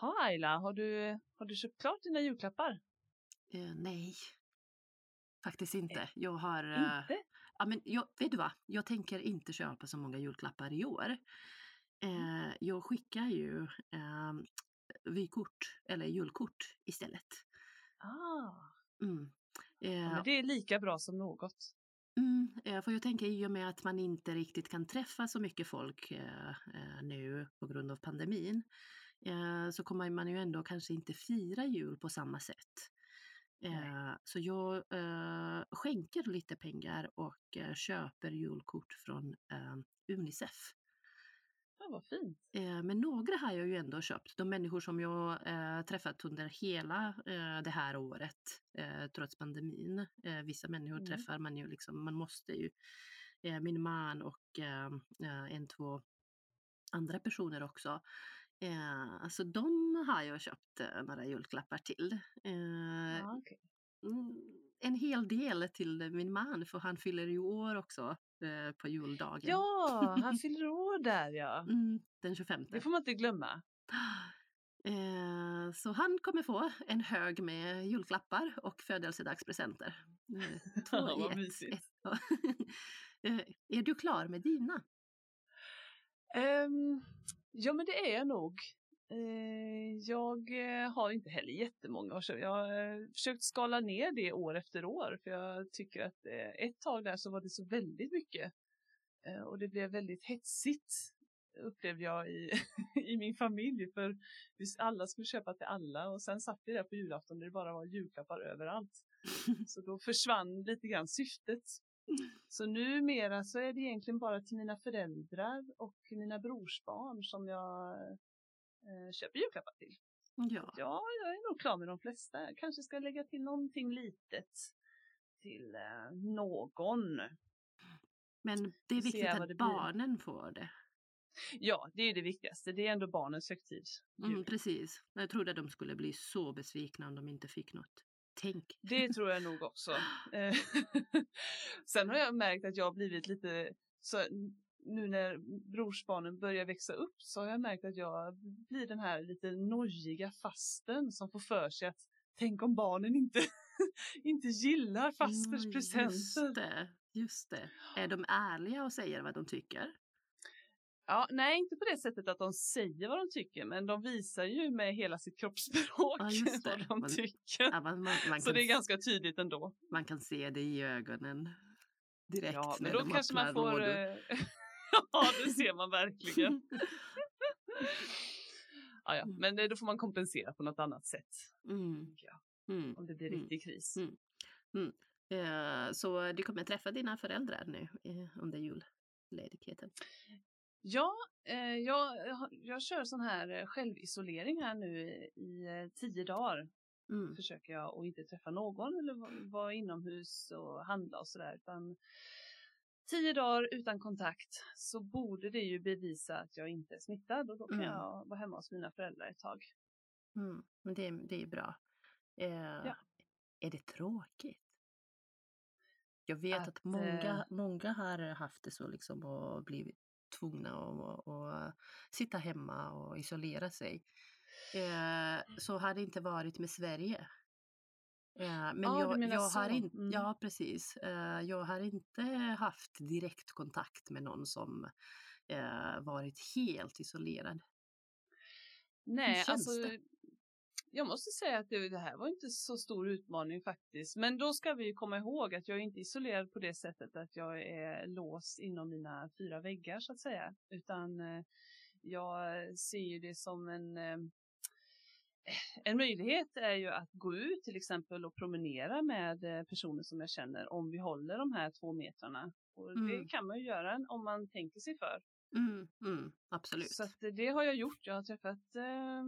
Ha Ayla, har du, har du köpt klart dina julklappar? Eh, nej, faktiskt inte. Jag har... eh, Inte? Ja, men jag, vet du vad? Jag tänker inte köpa så många julklappar i år. Eh, jag skickar ju eh, vykort eller julkort istället. Ah, Mm. ja, men det är lika bra som något. mm, för jag tänker i och med att man inte riktigt kan träffa så mycket folk eh, nu på grund av pandemin så kommer man ju ändå kanske inte fira jul på samma sätt. Nej. Eh, så jag eh, skänker lite pengar och eh, köper julkort från eh, Unicef. Ja, vad fint. Eh, men några har jag ju ändå köpt. De människor som jag eh, träffat under hela eh, det här året, eh, trots pandemin. Eh, vissa människor Mm. träffar man ju liksom, man måste ju. Eh, min man och eh, eh, en, två andra personer också. Eh, alltså de har jag köpt eh, några julklappar till. Eh, Ja, okej. Mm, en hel del till min man för han fyller ju år också eh, på juldagen. ja, han fyller år där ja. Mm, den 25. Det får man inte glömma. Eh, så han kommer få en hög med julklappar och födelsedagspresenter. Eh, två i ett. ett. är du klar med dina? Ehm, ja, men det är jag nog. Eh, jag eh, har inte heller jättemånga köpa. Jag har eh, försökt skala ner det år efter år för jag tycker att ett tag där så var det så väldigt mycket. Och det blev väldigt hetsigt upplevde jag i, i min familj för alla skulle köpa till alla och sen satt vi där på julafton där det bara var julklappar överallt. Så då försvann lite grann syftet. Så numera så är det egentligen bara till mina föräldrar och mina brorsbarn som jag eh, köper julklappar till. Ja, Ja, jag är nog klar med de flesta. Jag kanske ska lägga till någonting litet till eh, någon. men det är viktigt att det blir. barnen får det. Ja, det är det viktigaste. Det är ändå barnens högtid. Mm, precis. Jag trodde de skulle bli så besvikna om de inte fick något. Tänk. Det tror jag nog också. Eh, Sen har jag märkt att jag har blivit lite så nu när brorsbarnen börjar växa upp så har jag märkt att jag blir den här lite nojiga fasten som får för sig att tänk om barnen inte, inte gillar fasters presenter. Just det, just det. Är de ärliga och säger vad de tycker? Ja, nej, inte på det sättet att de säger vad de tycker, men de visar ju med hela sitt kroppsspråk Ja, vad de Man- tycker. Ja, man, man, Så kan, det är ganska tydligt ändå. man kan se det i ögonen direkt Ja, men då de kanske man får... eh, ja, det ser man verkligen. Ja, ja. Mm. Men då får man kompensera på något annat sätt. Mm, mm. Om det blir Mm. riktig kris. Mm. Eh, Så du kommer träffa dina föräldrar nu eh, under julledigheten? Ja, eh, jag, jag kör sån här eh, självisolering här nu i eh, tio dagar. Mm. Försöker jag att inte träffa någon eller va- vara inomhus och handla och sådär. Utan tio dagar utan kontakt så borde det ju bevisa att jag inte är smittad och då kan Mm. jag vara hemma hos mina föräldrar ett tag. Mm. Men det, det är bra. Eh, Är det tråkigt? Jag vet att, Att, många, eh, många har haft det så liksom och blivit tvungna att att sitta hemma och isolera sig. Eh, så har det inte varit med Sverige. Eh, men du jag, jag har inte, Mm. ja precis, eh, jag har inte haft direktkontakt med någon som varit helt isolerad. Nej, alltså det? Jag måste säga att det, det här var inte så stor utmaning faktiskt. Men då ska vi komma ihåg att jag är inte isolerad på det sättet att jag är låst inom mina fyra väggar så att säga. Utan eh, jag ser ju det som en eh, en möjlighet är ju att gå ut till exempel och promenera med eh, personer som jag känner om vi håller de här två metrarna. Och det Mm. kan man ju göra om man tänker sig för. Mm, mm, absolut. Så det har jag gjort. Jag har träffat eh,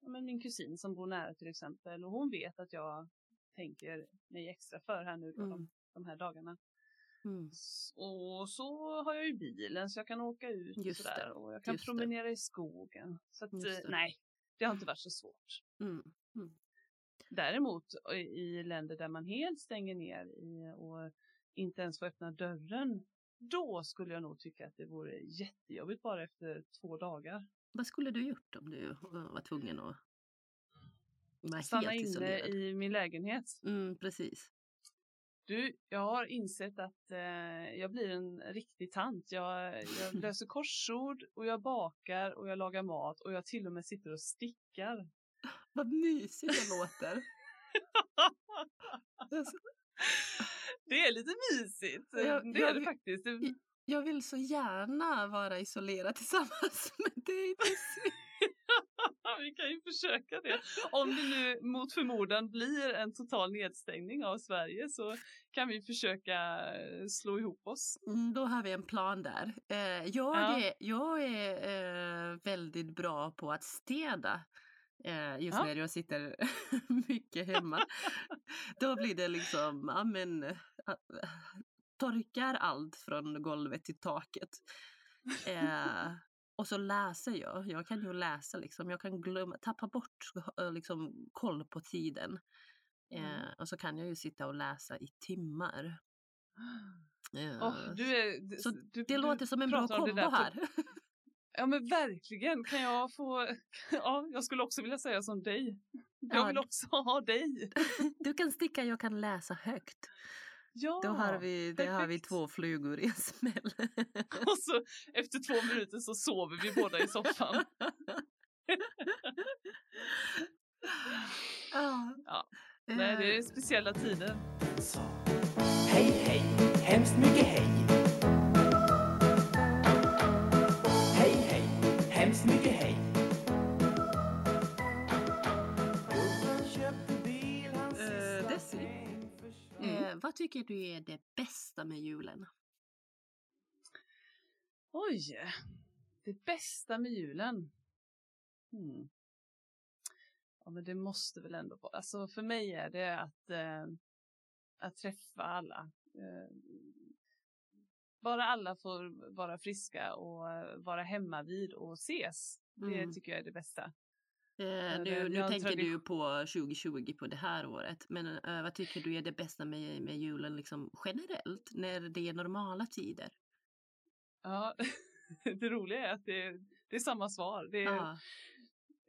men min kusin som bor nära till exempel och hon vet att jag tänker mig extra för här nu då, de, Mm, de här dagarna. mm. Och så har jag ju bilen så jag kan åka ut och sådär det, och jag kan just det. promenera i skogen. Så att eh, det. nej, det har inte varit så svårt. Mm. Däremot i- i länder där man helt stänger ner i, och inte ens får öppna dörren då skulle jag nog tycka att det vore jättejobbigt bara efter två dagar. Vad skulle du gjort om du var tvungen att vara Stanna helt inne isolerad? i min lägenhet. Mm, precis. Du, jag har insett att eh, jag blir en riktig tant. Jag, jag löser korsord och jag bakar och jag lagar mat och jag till och med sitter och stickar. Vad mysigt det låter. Alltså, Det är lite mysigt. Jag- det jag är det vill- faktiskt. Jag vill så gärna vara isolerad tillsammans med dig. Vi kan ju försöka det. Om det nu mot förmodan blir en total nedstängning av Sverige så kan vi försöka eh, slå ihop oss. Mm, då har vi en plan där. Eh, jag Ja. är, jag är eh, väldigt bra på att städa. Eh, just Ja. när jag sitter mycket hemma. Då blir det liksom, ja men, eh, torkar allt från golvet till taket. Eh, och så läser jag. Jag kan ju läsa liksom. Jag kan glömma, tappa bort eh, liksom, koll på tiden. Eh, Mm. och så kan jag ju sitta och läsa i timmar. Eh, Åh, du är, så du, det du låter som en bra kombo här. Ja men verkligen, kan jag få, ja jag skulle också vilja säga som dig. Jag Ja. vill också ha dig. Du kan sticka, jag kan läsa högt. Ja, Då har vi, det har vi två flugor i en smäll. och så efter två minuter så sover vi båda i soffan. ja. Nej, det är Eh, speciella tider. sa Hej hej, hemskt mycket hej Hej hej, hemskt mycket hej vad tycker du är det bästa med julen? Oj, det bästa med julen. Hmm. Ja, men det måste väl ändå vara, alltså för mig är det att, eh, att träffa alla. Eh, bara alla får vara friska och eh, vara hemma vid och ses. Det Mm. tycker jag är det bästa. Eh, nu nu tänker du på 2020, på det här året. Men eh, vad tycker du är det bästa med, med julen liksom generellt, när det är normala tider? Ja, det roliga är att det, det är samma svar. Det är,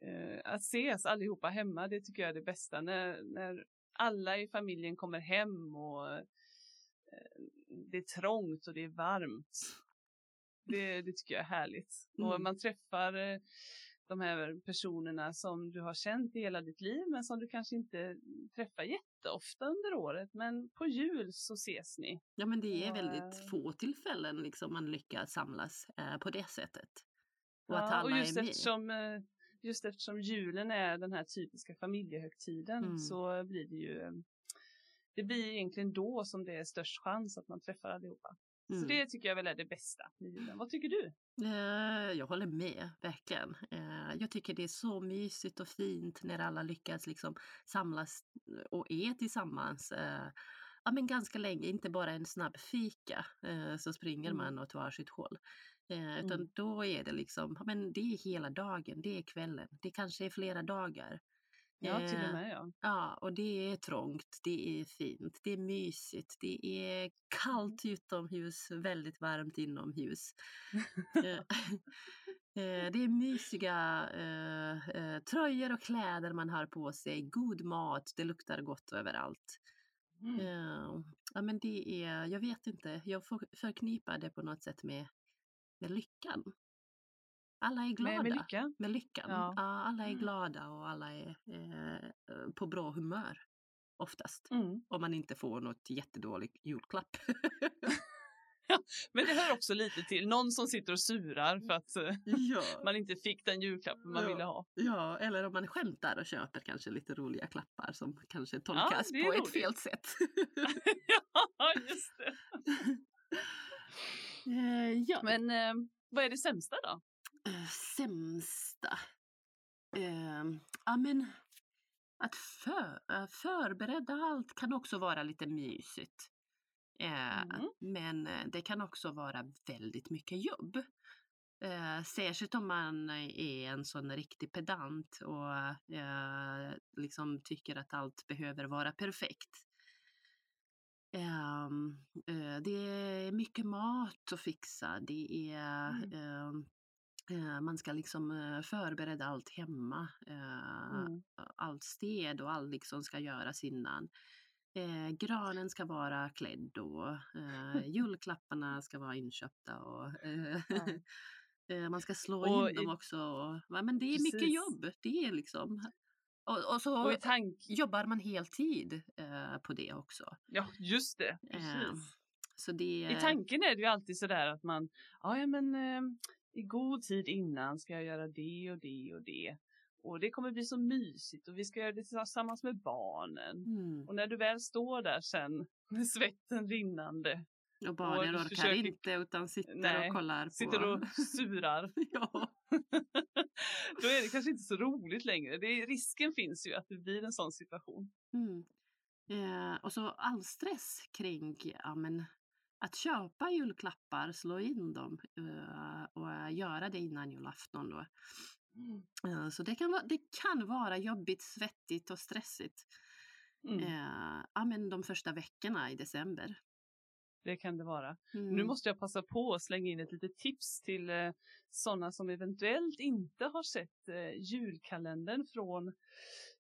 eh, att ses allihopa hemma, det tycker jag är det bästa. När, när alla i familjen kommer hem och eh, det är trångt och det är varmt. Det, det tycker jag är härligt. Och Mm. man träffar eh, de här personerna som du har känt i hela ditt liv men som du kanske inte träffar jätteofta under året. Men på jul så ses ni. ja, men det är Och, väldigt eh, få tillfällen liksom man lyckas samlas eh, på det sättet. Och att Ja, alla och just är med. eftersom, eh, just eftersom julen är den här typiska familjehögtiden Mm. så blir det ju eh, det blir egentligen då som det är störst chans att man träffar allihopa. Så Mm. det tycker jag väl är det bästa med julen. Vad tycker du? Eh, Jag håller med, verkligen. Eh, Jag tycker det är så mysigt och fint när alla lyckas liksom samlas och är tillsammans. eh, Ja, men ganska länge, inte bara en snabb fika så springer Mm. man åt varsitt håll. Utan Mm. då är det liksom, ja, men det är hela dagen, det är kvällen, det kanske är flera dagar. Ja, till Eh, och med ja. Ja, och det är trångt, det är fint, det är mysigt, det är kallt utomhus, väldigt varmt inomhus. Eh, eh, det är mysiga eh, eh, tröjor och kläder man har på sig, god mat, det luktar gott överallt. Mm. Eh, ja, men det är, jag vet inte, jag får förknippa det på något sätt med, med lyckan. Alla är glada. Med, med lycka. Med lyckan. Ja. Alla är Mm. glada och alla är eh, eh, på bra humör. Oftast. Mm. Om man inte får något jättedålig julklapp. Men det hör också lite till. Någon som sitter och surar för att eh, ja. man inte fick den julklappen man Ja. ville ha. ja, eller om man skämtar och köper kanske lite roliga klappar som kanske tolkas på ett roligt. fel sätt. ja, just det. Eh, ja. Men eh, vad är det sämsta då? Eh, sämsta? Eh, ja, men att för, förbereda allt kan också vara lite mysigt. Eh, Mm. Men eh, det kan också vara väldigt mycket jobb. Eh, särskilt om man är en sån riktig pedant och eh, liksom tycker att allt behöver vara perfekt. Ehm, eh, det är mycket mat att fixa. Det är, Mm. Eh, man ska liksom eh, förbereda allt hemma. Eh, Mm. Allt städ och allt liksom ska göras innan. Eh, granen ska vara klädd och eh, julklapparna ska vara inköpta och eh, Ja. man ska slå Och in i- dem också. Och, ja, men det är mycket Precis. jobb. Det är liksom och, och så Och jobbar man heltid på det också. Ja, just det. Det, I tanken är det ju alltid sådär att man, ja men i god tid innan ska jag göra det och det och det. Och det kommer bli så mysigt och vi ska göra det tillsammans med barnen. Mm. Och när du väl står där sen med svetten rinnande, Och barnen du orkar försöker- inte utan sitter Nej, och kollar på... sitter och surar, ja. då är det kanske inte så roligt längre. Det risken finns ju att det blir en sån situation. Mm. Eh, och så all stress kring ja, men, att köpa julklappar, slå in dem eh, och eh, göra det innan julafton. Då. Eh, så det kan, vara, det kan vara jobbigt, svettigt och stressigt Mm, eh, ja, men de första veckorna i december. det kan det vara. Mm. Nu måste jag passa på att slänga in ett litet tips till eh, sådana som eventuellt inte har sett eh, julkalendern från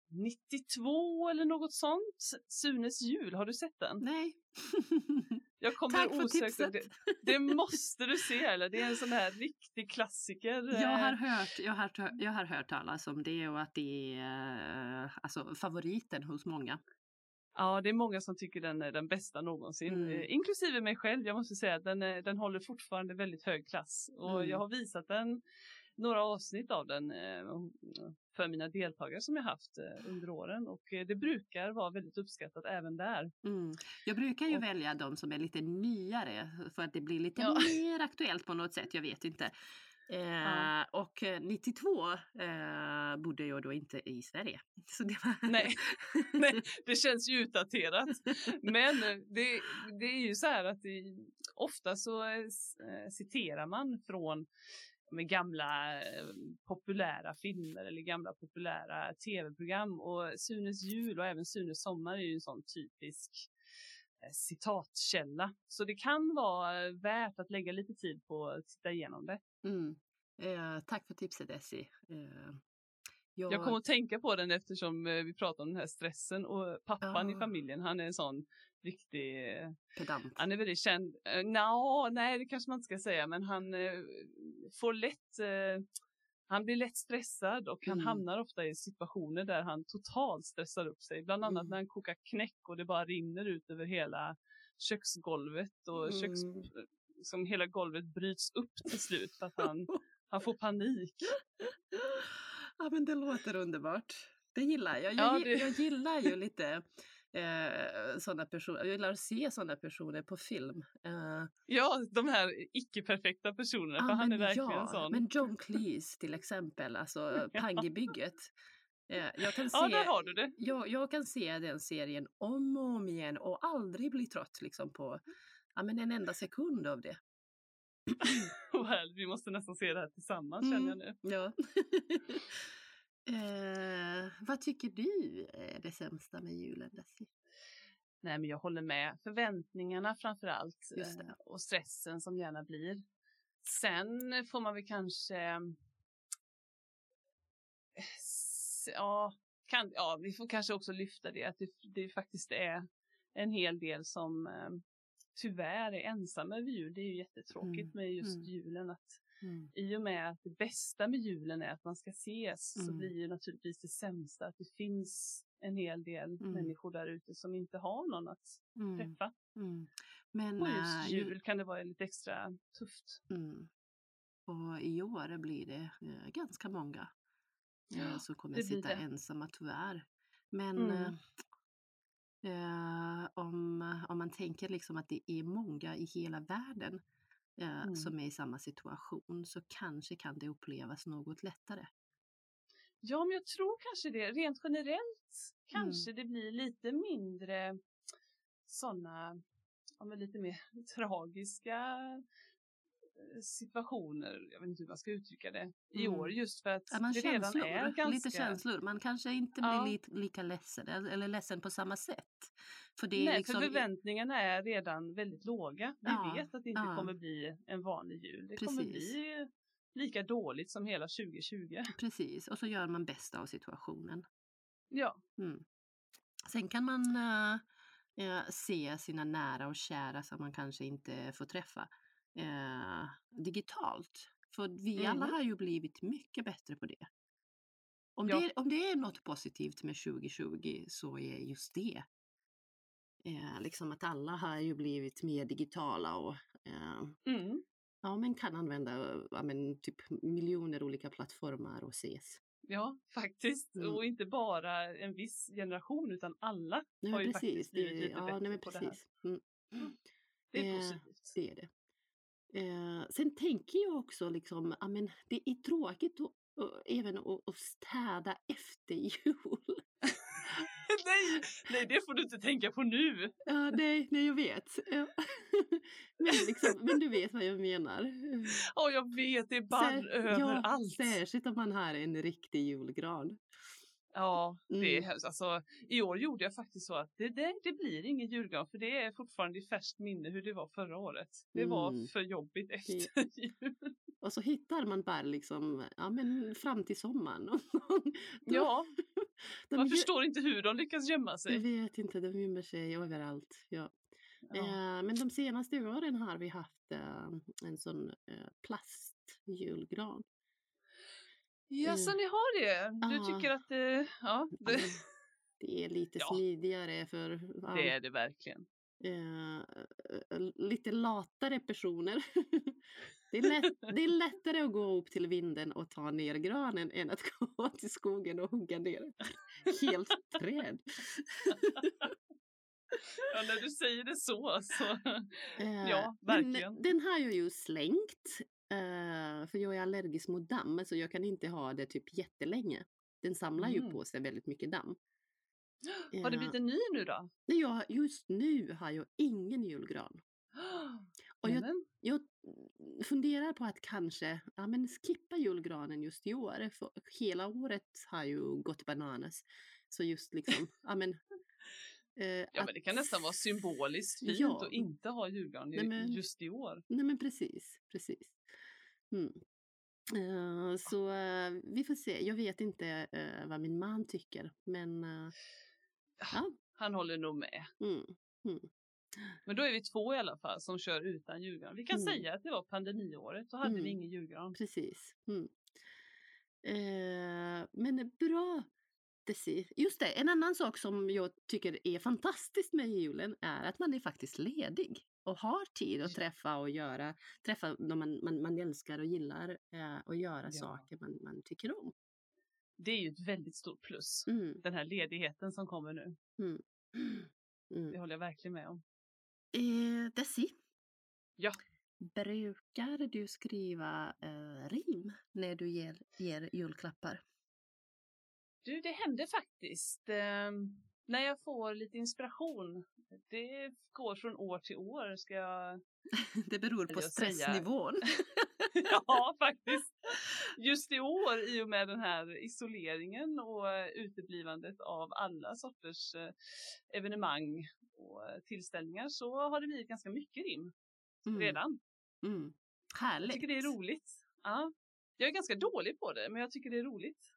92 eller något sånt. Sunes jul, har du sett den? Nej. Jag kommer Tack för tipset. det, det måste du se eller det är en sån här riktig klassiker. Jag har, eh, hört, jag, har, jag har hört talas om det och att det är eh, alltså, favoriten hos många. Ja, det är många som tycker den är den bästa någonsin, Mm. eh, inklusive mig själv. Jag måste säga att den, den håller fortfarande väldigt hög klass och Mm. jag har visat den, några avsnitt av den eh, för mina deltagare som jag haft eh, under åren och eh, det brukar vara väldigt uppskattat även där. Mm. Jag brukar ju Och- välja de som är lite nyare för att det blir lite Ja. mer aktuellt på något sätt, jag vet inte. Eh, Ja. Och eh, 92 eh, bodde jag då inte i Sverige. Så det var... Nej. Nej, det känns ju utdaterat. Men det, det är ju så här att det, ofta så eh, citerar man från med gamla eh, populära filmer eller gamla populära tv-program och Sunes jul och även Sunes sommar är ju en sån typisk eh, citatkälla. Så det kan vara värt att lägga lite tid på att titta igenom det. Mm. Eh, tack för tipset Essie. Eh, jag, Jag kommer att tänka på den eftersom eh, vi pratar om den här stressen och pappan i Ja. familjen, han är en sån riktig, eh, pedant. han är väldigt känd, uh, no, nej det kanske man inte ska säga, men han eh, får lätt, eh, han blir lätt stressad och han Mm. hamnar ofta i situationer där han totalt stressar upp sig, bland annat Mm. när han kokar knäck och det bara rinner ut över hela köksgolvet och köks, Mm. som hela golvet bryts upp till slut för att han, han får panik. Ja men det låter underbart. Det gillar jag. Jag, Ja, det- jag gillar ju lite eh, sådana personer. Jag gillar att se sådana personer på film. Eh, Ja, de här icke-perfekta personerna, för ja, han är men verkligen ja, sån. Men John Cleese till exempel, alltså. Pangebygget. Eh, jag, kan se, Ja, där har du det. jag, jag kan se den serien om och om igen och aldrig bli trött liksom på ja, men en enda sekund av det. Härligt, Vi måste nästan se det här tillsammans känner jag nu. Ja. Eh, vad tycker du är det sämsta med julen, Desi? Nej, men jag håller med. Förväntningarna framför allt eh, och stressen som gärna blir. Sen får man väl kanske... Ja, kan, ja, vi får kanske också lyfta det att det, det faktiskt är en hel del som eh, tyvärr är ensamma över jul. Det är ju jättetråkigt Mm, med just mm. julen. Att Mm. i och med att det bästa med julen är att man ska ses så Mm. blir ju naturligtvis det sämsta att det finns en hel del Mm. människor där ute som inte har någon att Mm. träffa. Mm. Men Och äh, just ju- jul kan det vara lite extra tufft. Mm. Och i år blir det eh, ganska många eh, Ja, som kommer sitta det. ensamma tyvärr. Men eh, eh, om, om man tänker liksom att det är många i hela världen eh, Mm. som är i samma situation så kanske kan det upplevas något lättare. Ja, men jag tror kanske det. Rent generellt Mm. kanske det blir lite mindre sådana, ja, lite mer tragiska situationer, jag vet inte hur man ska uttrycka det, i Mm. år just för att Ja, men det redan känslor, är ganska... lite känslor. Man kanske inte blir Ja. lite, lika ledsen eller ledsen på samma sätt. För det är Nej, liksom, för förväntningarna är redan väldigt låga. Vi Ja, vet att det inte kommer bli en vanlig jul. Det kommer Precis. bli lika dåligt som hela 2020. Precis, och så gör man bästa av situationen. Ja, Mm. Sen kan man eh, se sina nära och kära som man kanske inte får träffa eh, digitalt. För vi alla Mhm. har ju blivit mycket bättre på det. Om, Ja. det. om det är något positivt med 2020 så är just det. Eh, liksom att alla har ju blivit mer digitala och eh, mm. ja, men kan använda ja, men, typ miljoner olika plattformar och ses. ja faktiskt. Mm. Och inte bara en viss generation utan alla Ja, har ju precis. faktiskt blivit Det, lite ja, bättre nej, men på det här. precis. Mm. Det är Eh, positivt. Det är det. Eh, sen tänker jag också liksom, ja, men det är tråkigt att, att, även att, städa efter jul. nej, nej, det får du inte tänka på nu. Ja, nej, nej, jag vet. Men, liksom, men du vet vad jag menar. Ja, jag vet, det är Sär- överallt. Ja, särskilt om man har en riktig julgran. Ja, det är Mm. hemskt. Alltså, I år gjorde jag faktiskt så att det, det, det blir ingen julgran för det är fortfarande i färskt minne hur det var förra året. Det var Mm. för jobbigt efter jul. Och så hittar man bara liksom, ja men fram till sommaren. De- Ja, de man förstår inte hur de lyckas gömma Jag sig. vet inte, de gömmer sig överallt. Ja. Ja. Eh, men de senaste åren har vi haft eh, en sån eh, plastjulgran. Ja, så ni har det. Du Ja. tycker att det, ja, Ja, det, det är lite Ja. smidigare för ja, det är det verkligen. eh, eh, lite latare personer. det, är lätt, det är lättare att gå upp till vinden och ta ner granen än att gå till skogen och hugga ner ett helt träd. Ja, när du säger det så, så Eh, Ja, verkligen. Den har jag ju slängt. Eh, för jag är allergisk mot damm så jag kan inte ha det typ jättelänge. Den samlar ju Mm. på sig väldigt mycket damm. har det Eh, blivit en ny nu då? nej, jag, just nu har jag ingen julgran. Och jag, jag funderar på att kanske ja, men skippa julgranen just i år. För hela året har ju gått bananas. Så just liksom, ja men. eh, Ja, att- men det kan nästan vara symboliskt fint Ja. att inte ha julgran Nej, men- just i år. Nej men precis, precis. Mm. Eh, så eh, vi får se. Jag vet inte eh, vad min man tycker. Men ja. Han håller nog med. Mm, Men då är vi två i alla fall som kör utan julgran. Vi kan Mm. säga att det var pandemiåret, då hade Mm. vi ingen julgran. precis. Mm. Men bra Desi. Just det, en annan sak som jag tycker är fantastiskt med julen är att man är faktiskt ledig och har tid att träffa och göra, träffa de man, man, man älskar och gillar eh, och göra Ja. saker man, man tycker om. Det är ju ett väldigt stort plus. Mm, Den här ledigheten som kommer nu. mm, mm. Det håller jag verkligen med om. Eh, Desi. Ja. Brukar du skriva eh, rim när du ger, ger julklappar? Du, det händer faktiskt. Eh, när jag får lite inspiration. Det går från år till år ska jag Det beror på jag stressnivån. ja, faktiskt. Just i år, i och med den här isoleringen och eh, uteblivandet av alla sorters eh, evenemang och eh, tillställningar så har det blivit ganska mycket rim Mm, redan. Mm. Jag Härligt. tycker det är roligt. Ja. Jag är ganska dålig på det, men jag tycker det är roligt.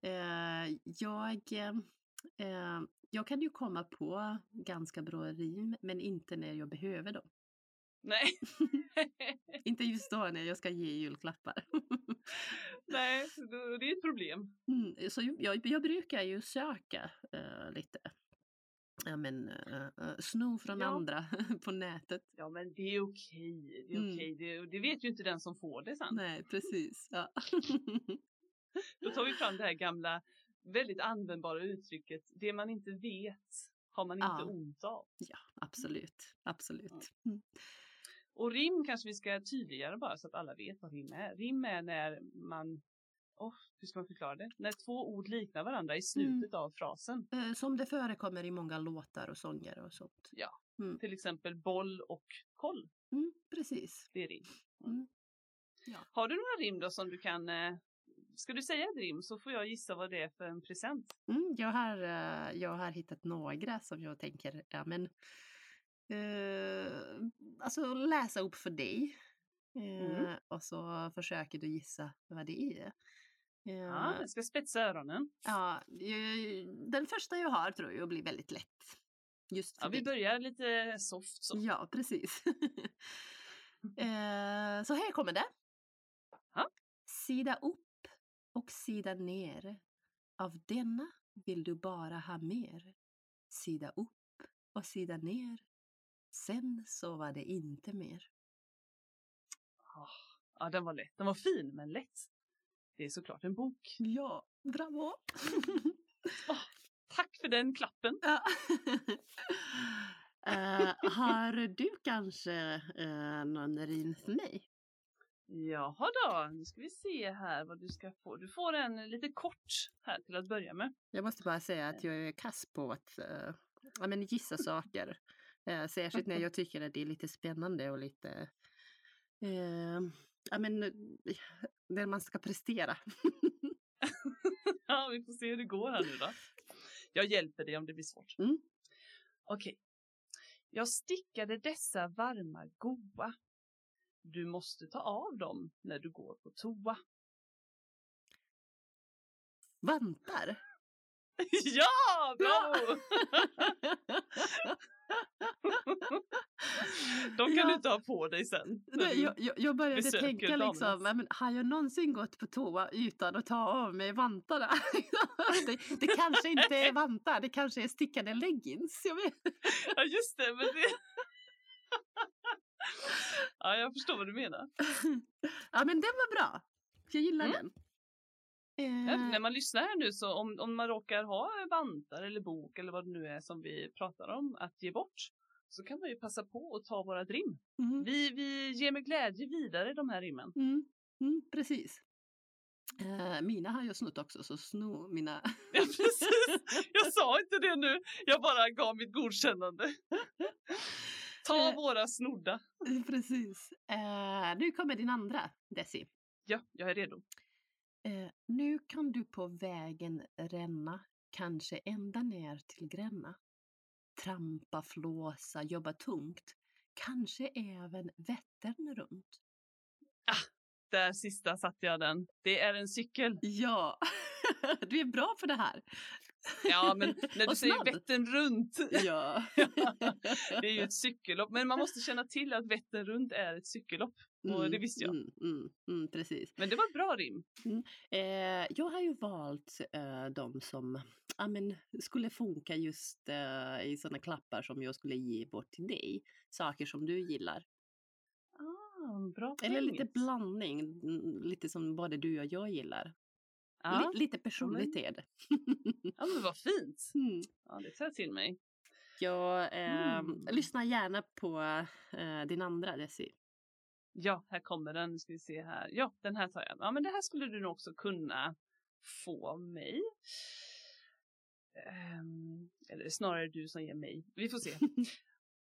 Eh, jag, eh, jag kan ju komma på ganska bra rim, men inte när jag behöver dem. Nej. inte just då när jag ska ge julklappar. Nej, det är ett problem. Mm, så jag, jag brukar ju söka eh, lite. Ja, men, eh, sno från Ja. andra på nätet. Ja, men det är okej. Det är Mm. okej. Det, det vet ju inte den som får det sen. Nej, precis. Ja. Då tar vi fram det här gamla, väldigt användbara uttrycket. Det man inte vet har man inte Ja. ont av. ja, absolut. Absolut. Mm. Och rim kanske vi ska tydliggöra bara så att alla vet vad rim är. Rim är när man, oh, hur ska man förklara det? När två ord liknar varandra i slutet av frasen. Eh, Som det förekommer i många låtar och sånger och sånt. Ja. Mm. Till exempel boll och koll. Mm, precis. Det är rim. Mm. Ja. Har du några rim då som du kan eh, Ska du säga rim så får jag gissa vad det är för en present. Mm, jag, har, eh, jag har hittat några som jag tänker, ja men eh, alltså läsa upp för dig. Eh, Mm. Och så försöker du gissa vad det är. Eh, Ja, jag ska spetsa öronen. ja, eh, den första jag har tror jag blir väldigt lätt. Just för Ja, vi dig. börjar lite soft så. Ja, precis. eh, så här kommer det. Ja. Sida upp och sida ner. Av denna vill du bara ha mer. Sida upp och sida ner. Sen så var det inte mer. Ja, den var lätt. Den var fin men lätt. Det är såklart en bok. Ja, bravo! Tack för den klappen. Ja. Eh, har du kanske uh, någon rim för mig? Jaha då, nu ska vi se här vad du ska få. Du får en lite kort här till att börja med. Jag måste bara säga att jag är kass på att uh, ja, men gissa saker. Uh, särskilt när jag tycker att det är lite spännande och lite uh, ja, men, när man ska prestera. Ja, vi får se hur det går här nu då. Jag hjälper dig om det blir svårt. Mm. Okej. Jag stickade dessa varma goa. Du måste ta av dem när du går på toa. Vantar! ja, bravo! De kan Ja. du inte ha på dig sen. Nej, jag, jag, jag började tänka damernas. liksom, "Ja, men, har jag någonsin gått på toa utan att ta av mig vantarna? det, det kanske inte är vantar, det kanske är stickade leggings. Jag vet. Ja, just det. Men det... ja, jag förstår vad du menar. ja men den var bra. Jag gillar Mm. den. Ja, Eh, när man lyssnar här nu så om, om man råkar ha vantar eller bok eller vad det nu är som vi pratar om att ge bort så kan man ju passa på att ta våra rim. mm, Vi, vi ger med glädje vidare de här rimmen. mm, mm, precis. Eh, mina har jag snott också, så sno mina. Ja, precis. Jag sa inte det nu, jag bara gav mitt godkännande. Ta Eh. våra snodda. precis. Eh, nu kommer din andra, Desi. Ja, jag är redo. Eh, nu kan du på vägen ränna, kanske ända ner till Gränna. Trampa, flåsa, jobba tungt, kanske även Vättern runt. Där sista satte jag den. Det är en cykel. Ja, du är bra på det här. Ja, men när du säger. Vättern runt. Ja. Det är ju ett cykellopp, men man måste känna till att Vättern runt är ett cykellopp. Och det visste jag. Mm, mm, mm, precis. Men det var ett bra rim. Eh, jag har ju valt eh, de som ja, men, skulle funka just eh, i sådana klappar som jag skulle ge bort till dig. Saker som du gillar. Bra Eller lite blandning, lite som både du och jag gillar. Ja. Li- lite personligt är det. ja, men vad fint. Mm. Ja, det tar jag till mig. Jag eh, Mm. lyssnar gärna på eh, din andra Desi. Ja, här kommer den. Nu ska vi se här. Ja, den här tar jag. Ja, men det här skulle du nog också kunna få mig. Ehm, eller snarare du som ger mig. Vi får se.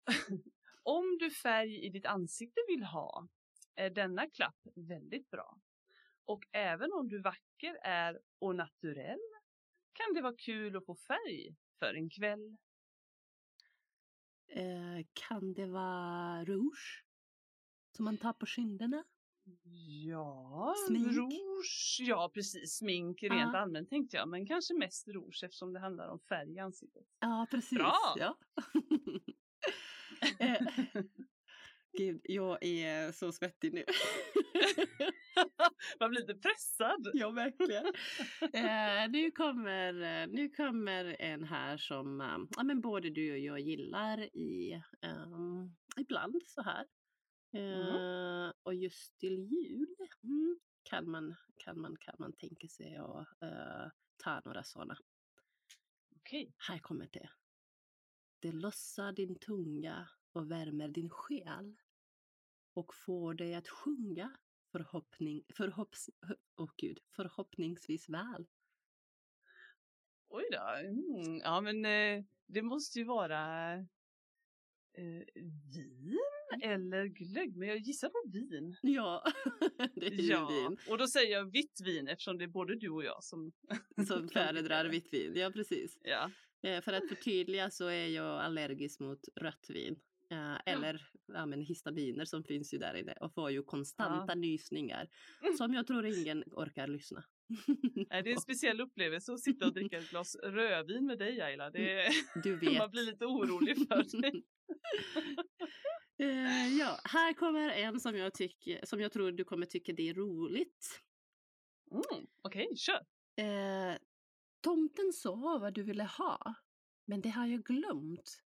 Om du färg i ditt ansikte vill ha är denna klapp väldigt bra. Och även om du vacker är och naturell kan det vara kul att få färg för en kväll. Eh, kan det vara rouge? Som man tar på kinderna? Ja, Smink? rouge. Ja, precis. Smink rent Ja. allmänt tänkte jag, men kanske mest rouge eftersom det handlar om färg i ansiktet. Ja, precis. Bra! Ja. Gud, jag är så svettig nu. Man blir lite pressad. ja, verkligen. Eh, nu, kommer, eh, nu kommer en här som eh, ja, men både du och jag gillar i, ehm, ibland så här. Eh, Och just till jul mm, kan, man, kan, man, kan man tänka sig att eh, ta några sådana. Okej. Här kommer det. Det lossar din tunga och värmer din själ och får dig att sjunga förhoppning, förhopps, oh Gud, förhoppningsvis väl. Oj då. Mm. Ja, men eh, det måste ju vara eh, vin eller glögg, men jag gissar på vin. Ja, det är ju Ja, vin och då säger jag vitt vin eftersom det är både du och jag som som föredrar vitt vin. Ja, precis. Ja. Eh, för att förtydliga så är jag allergisk mot rött vin. Eh, eller ja, men histaminer som finns ju där inne och får ju konstanta nysningar som jag tror ingen orkar lyssna. Det är en speciell upplevelse att sitta och dricka ett glas rödvin med dig Ayla. Det är, Du vet. man blir lite orolig för dig. Eh, ja, här kommer en som jag, tycker, som jag tror du kommer tycka det är roligt. Mm, Okej, kör. Eh, tomten sa vad du ville ha, men det har jag glömt.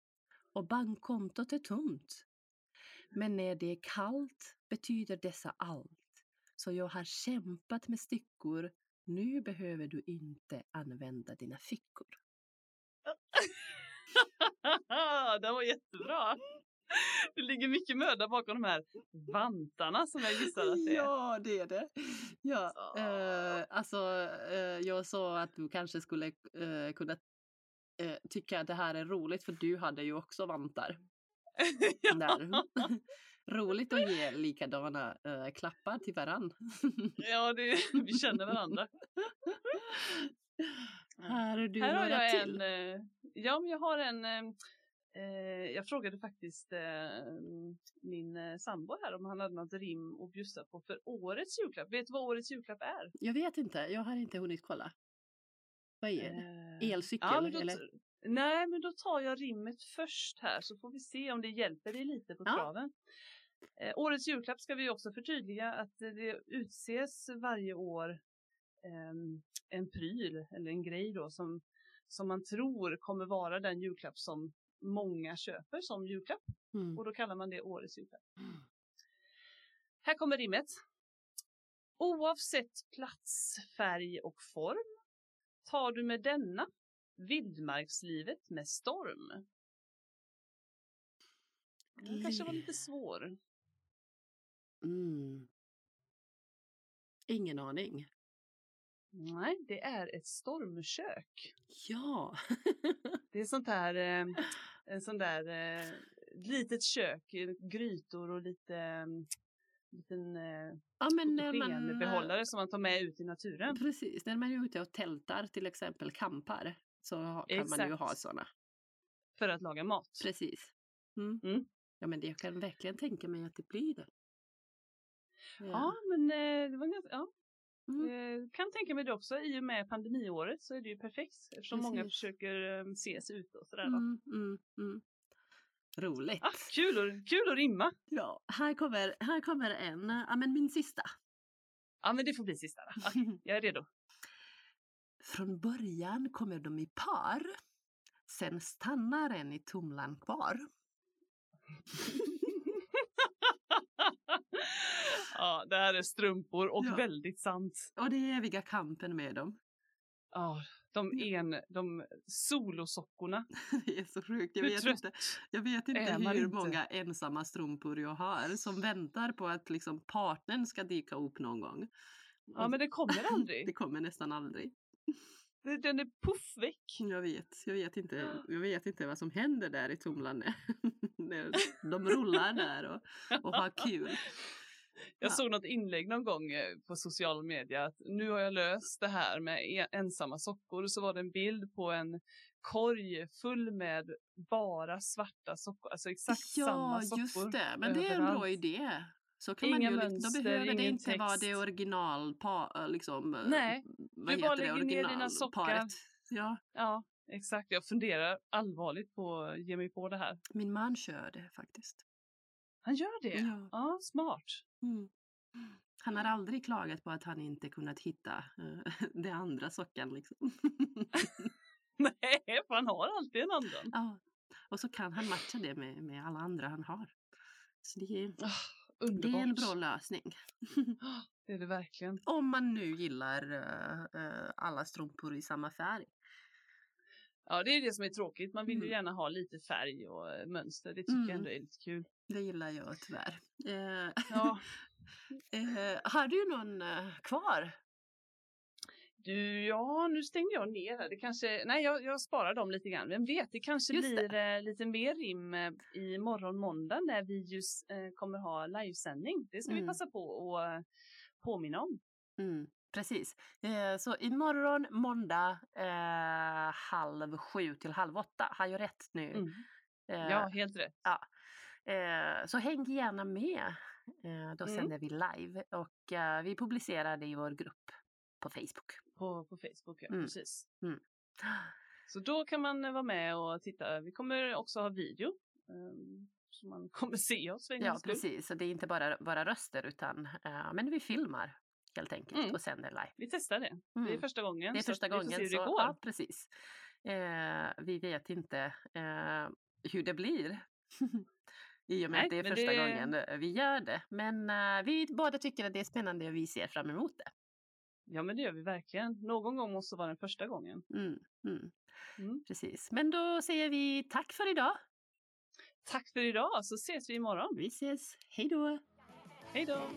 Och bankkontot är tomt. Men när det är kallt betyder dessa allt. Så jag har kämpat med stickor. Nu behöver du inte använda dina fickor. det var jättebra. Det ligger mycket möda bakom de här vantarna som jag gissar att det är. Ja, det är det. Ja, eh, alltså eh, jag sa att du kanske skulle eh, kunna eh, tycka att det här är roligt för du hade ju också vantar. Där. Roligt att ge likadana eh, klappar till varann. Ja, det, vi känner varandra. Här har du Här har jag till. en, eh, ja men jag har en, eh, eh, jag frågade faktiskt eh, min eh, sambo här om han hade något rim att bjussa på för årets julklapp. Vet du vad årets julklapp är? Jag vet inte, jag har inte hunnit kolla. Vad är det? Eh, Elcykel? ja, men då, eller? Nej, men då tar jag rimmet först här så får vi se om det hjälper dig lite på Ja. traven. Eh, årets julklapp ska vi också förtydliga att eh, det utses varje år ehm, en pryl eller en grej då som, som man tror kommer vara den julklapp som många köper som julklapp Mm. och då kallar man det årets julklapp. Här kommer rimmet. Oavsett plats, färg och form tar du med denna vildmarkslivet med storm. Den kanske var lite svår. Mm. Ingen aning. Nej, det är ett stormkök. Ja. Det är sånt här, eh, en sån där eh, litet kök, eh, grytor och lite eh, liten eh, ja men när man, fotogenbehållare som man tar med ut i naturen. Precis, när man är ute och tältar till exempel kampar så kan man ju Exakt. ha sådana. För att laga mat. Precis. Mm. Mm. Ja men det, jag kan verkligen tänka mig att det blir det. Ja, men eh, det var ganska, ja. Mm. Eh, kan tänka mig det också. I och med pandemiåret så är det ju perfekt eftersom många Precis. försöker eh, ses ute och sådär. Roligt. Ah, kul, kul att rimma! Ja, här kommer, här kommer en, ja men min sista. Ja, men det får bli sista. Då. Ah, jag är redo. Från början kommer de i par. Sen stannar en i tumlan kvar. ja, det här är strumpor och Ja. väldigt sant. Och det är eviga kampen med dem. Ja, de, en, de solosockorna. Det är så sjukt. Jag Hur vet inte, jag vet inte hur inte? många ensamma strumpor jag har som väntar på att liksom partnern ska dyka upp någon gång. Ja, men det kommer aldrig. Det kommer nästan aldrig. Den är puff väck. Jag vet, jag vet inte, jag vet inte vad som händer där i Tumlan. När De rullar där och, och har kul. Jag Ja. såg något inlägg någon gång eh, på social media att nu har jag löst det här med e- ensamma sockor. Så var det en bild på en korg full med bara svarta sockor, alltså exakt samma Ja, sockor. just det. Men det är en bra idé. Så kan man Inga ju, liksom- mönster, då behöver det inte vara text. det original, pa, liksom, eh, Nej, vad du bara heter det, lägger ner dina sockar. Ja, Ja, exakt. Jag funderar allvarligt på att ge mig på det här. min man kör det faktiskt. Han gör det? Ja. Ja, smart. Mm. Han har aldrig klagat på att han inte kunnat hitta uh, det andra sockan. Liksom. Nej, för han har alltid en annan. ja. Och så kan han matcha det med, med alla andra han har. Så det är, Ah, det är en bra lösning. Det är det verkligen. Om man nu gillar eh, eh, alla strumpor i samma färg. Ja, det är det som är tråkigt. Man vill ju Mm. gärna ha lite färg och eh, mönster. Det tycker Mm. jag ändå är lite kul. Det gillar jag tyvärr. Eh, Ja, eh, har du någon eh, kvar? Du, ja, nu stängde jag ner. Det kanske, nej, jag, jag sparar dem lite grann. Vem vet, det kanske Just blir eh, lite mer rim eh, i morgon måndag när vi just eh, kommer ha livesändning. Det ska vi Mm. passa på att påminna om. Mm, precis. Eh, så imorgon måndag eh, halv sju till halv åtta. Har jag rätt nu? Mm. Eh, Ja, helt rätt. eh, så häng gärna med. Eh, då Mm. sänder vi live och vi publicerar det i vår grupp på Facebook. På, på Facebook, ja. Mm. Precis. Mm. Så då kan man vara med och titta. Vi kommer också ha video. ehm, så man kommer se oss Ja, precis. Så det är inte bara, bara röster utan men vi filmar helt enkelt Mm. och sänder live. Vi testar det. Det är Mm. första gången. Det är så första att vi får gången. se hur det så, går. Ja, precis. Eh, vi vet inte eh, hur det blir. I och med Nej, att det är första det- gången eh, vi gör det. Men eh, vi båda tycker att det är spännande och vi ser fram emot det. Ja, men det gör vi verkligen. Någon gång måste vara den första gången. Mm, mm, Mm. precis. Men då säger vi tack för idag. Tack för idag, så ses vi imorgon. Vi ses. Hej då! Hej då!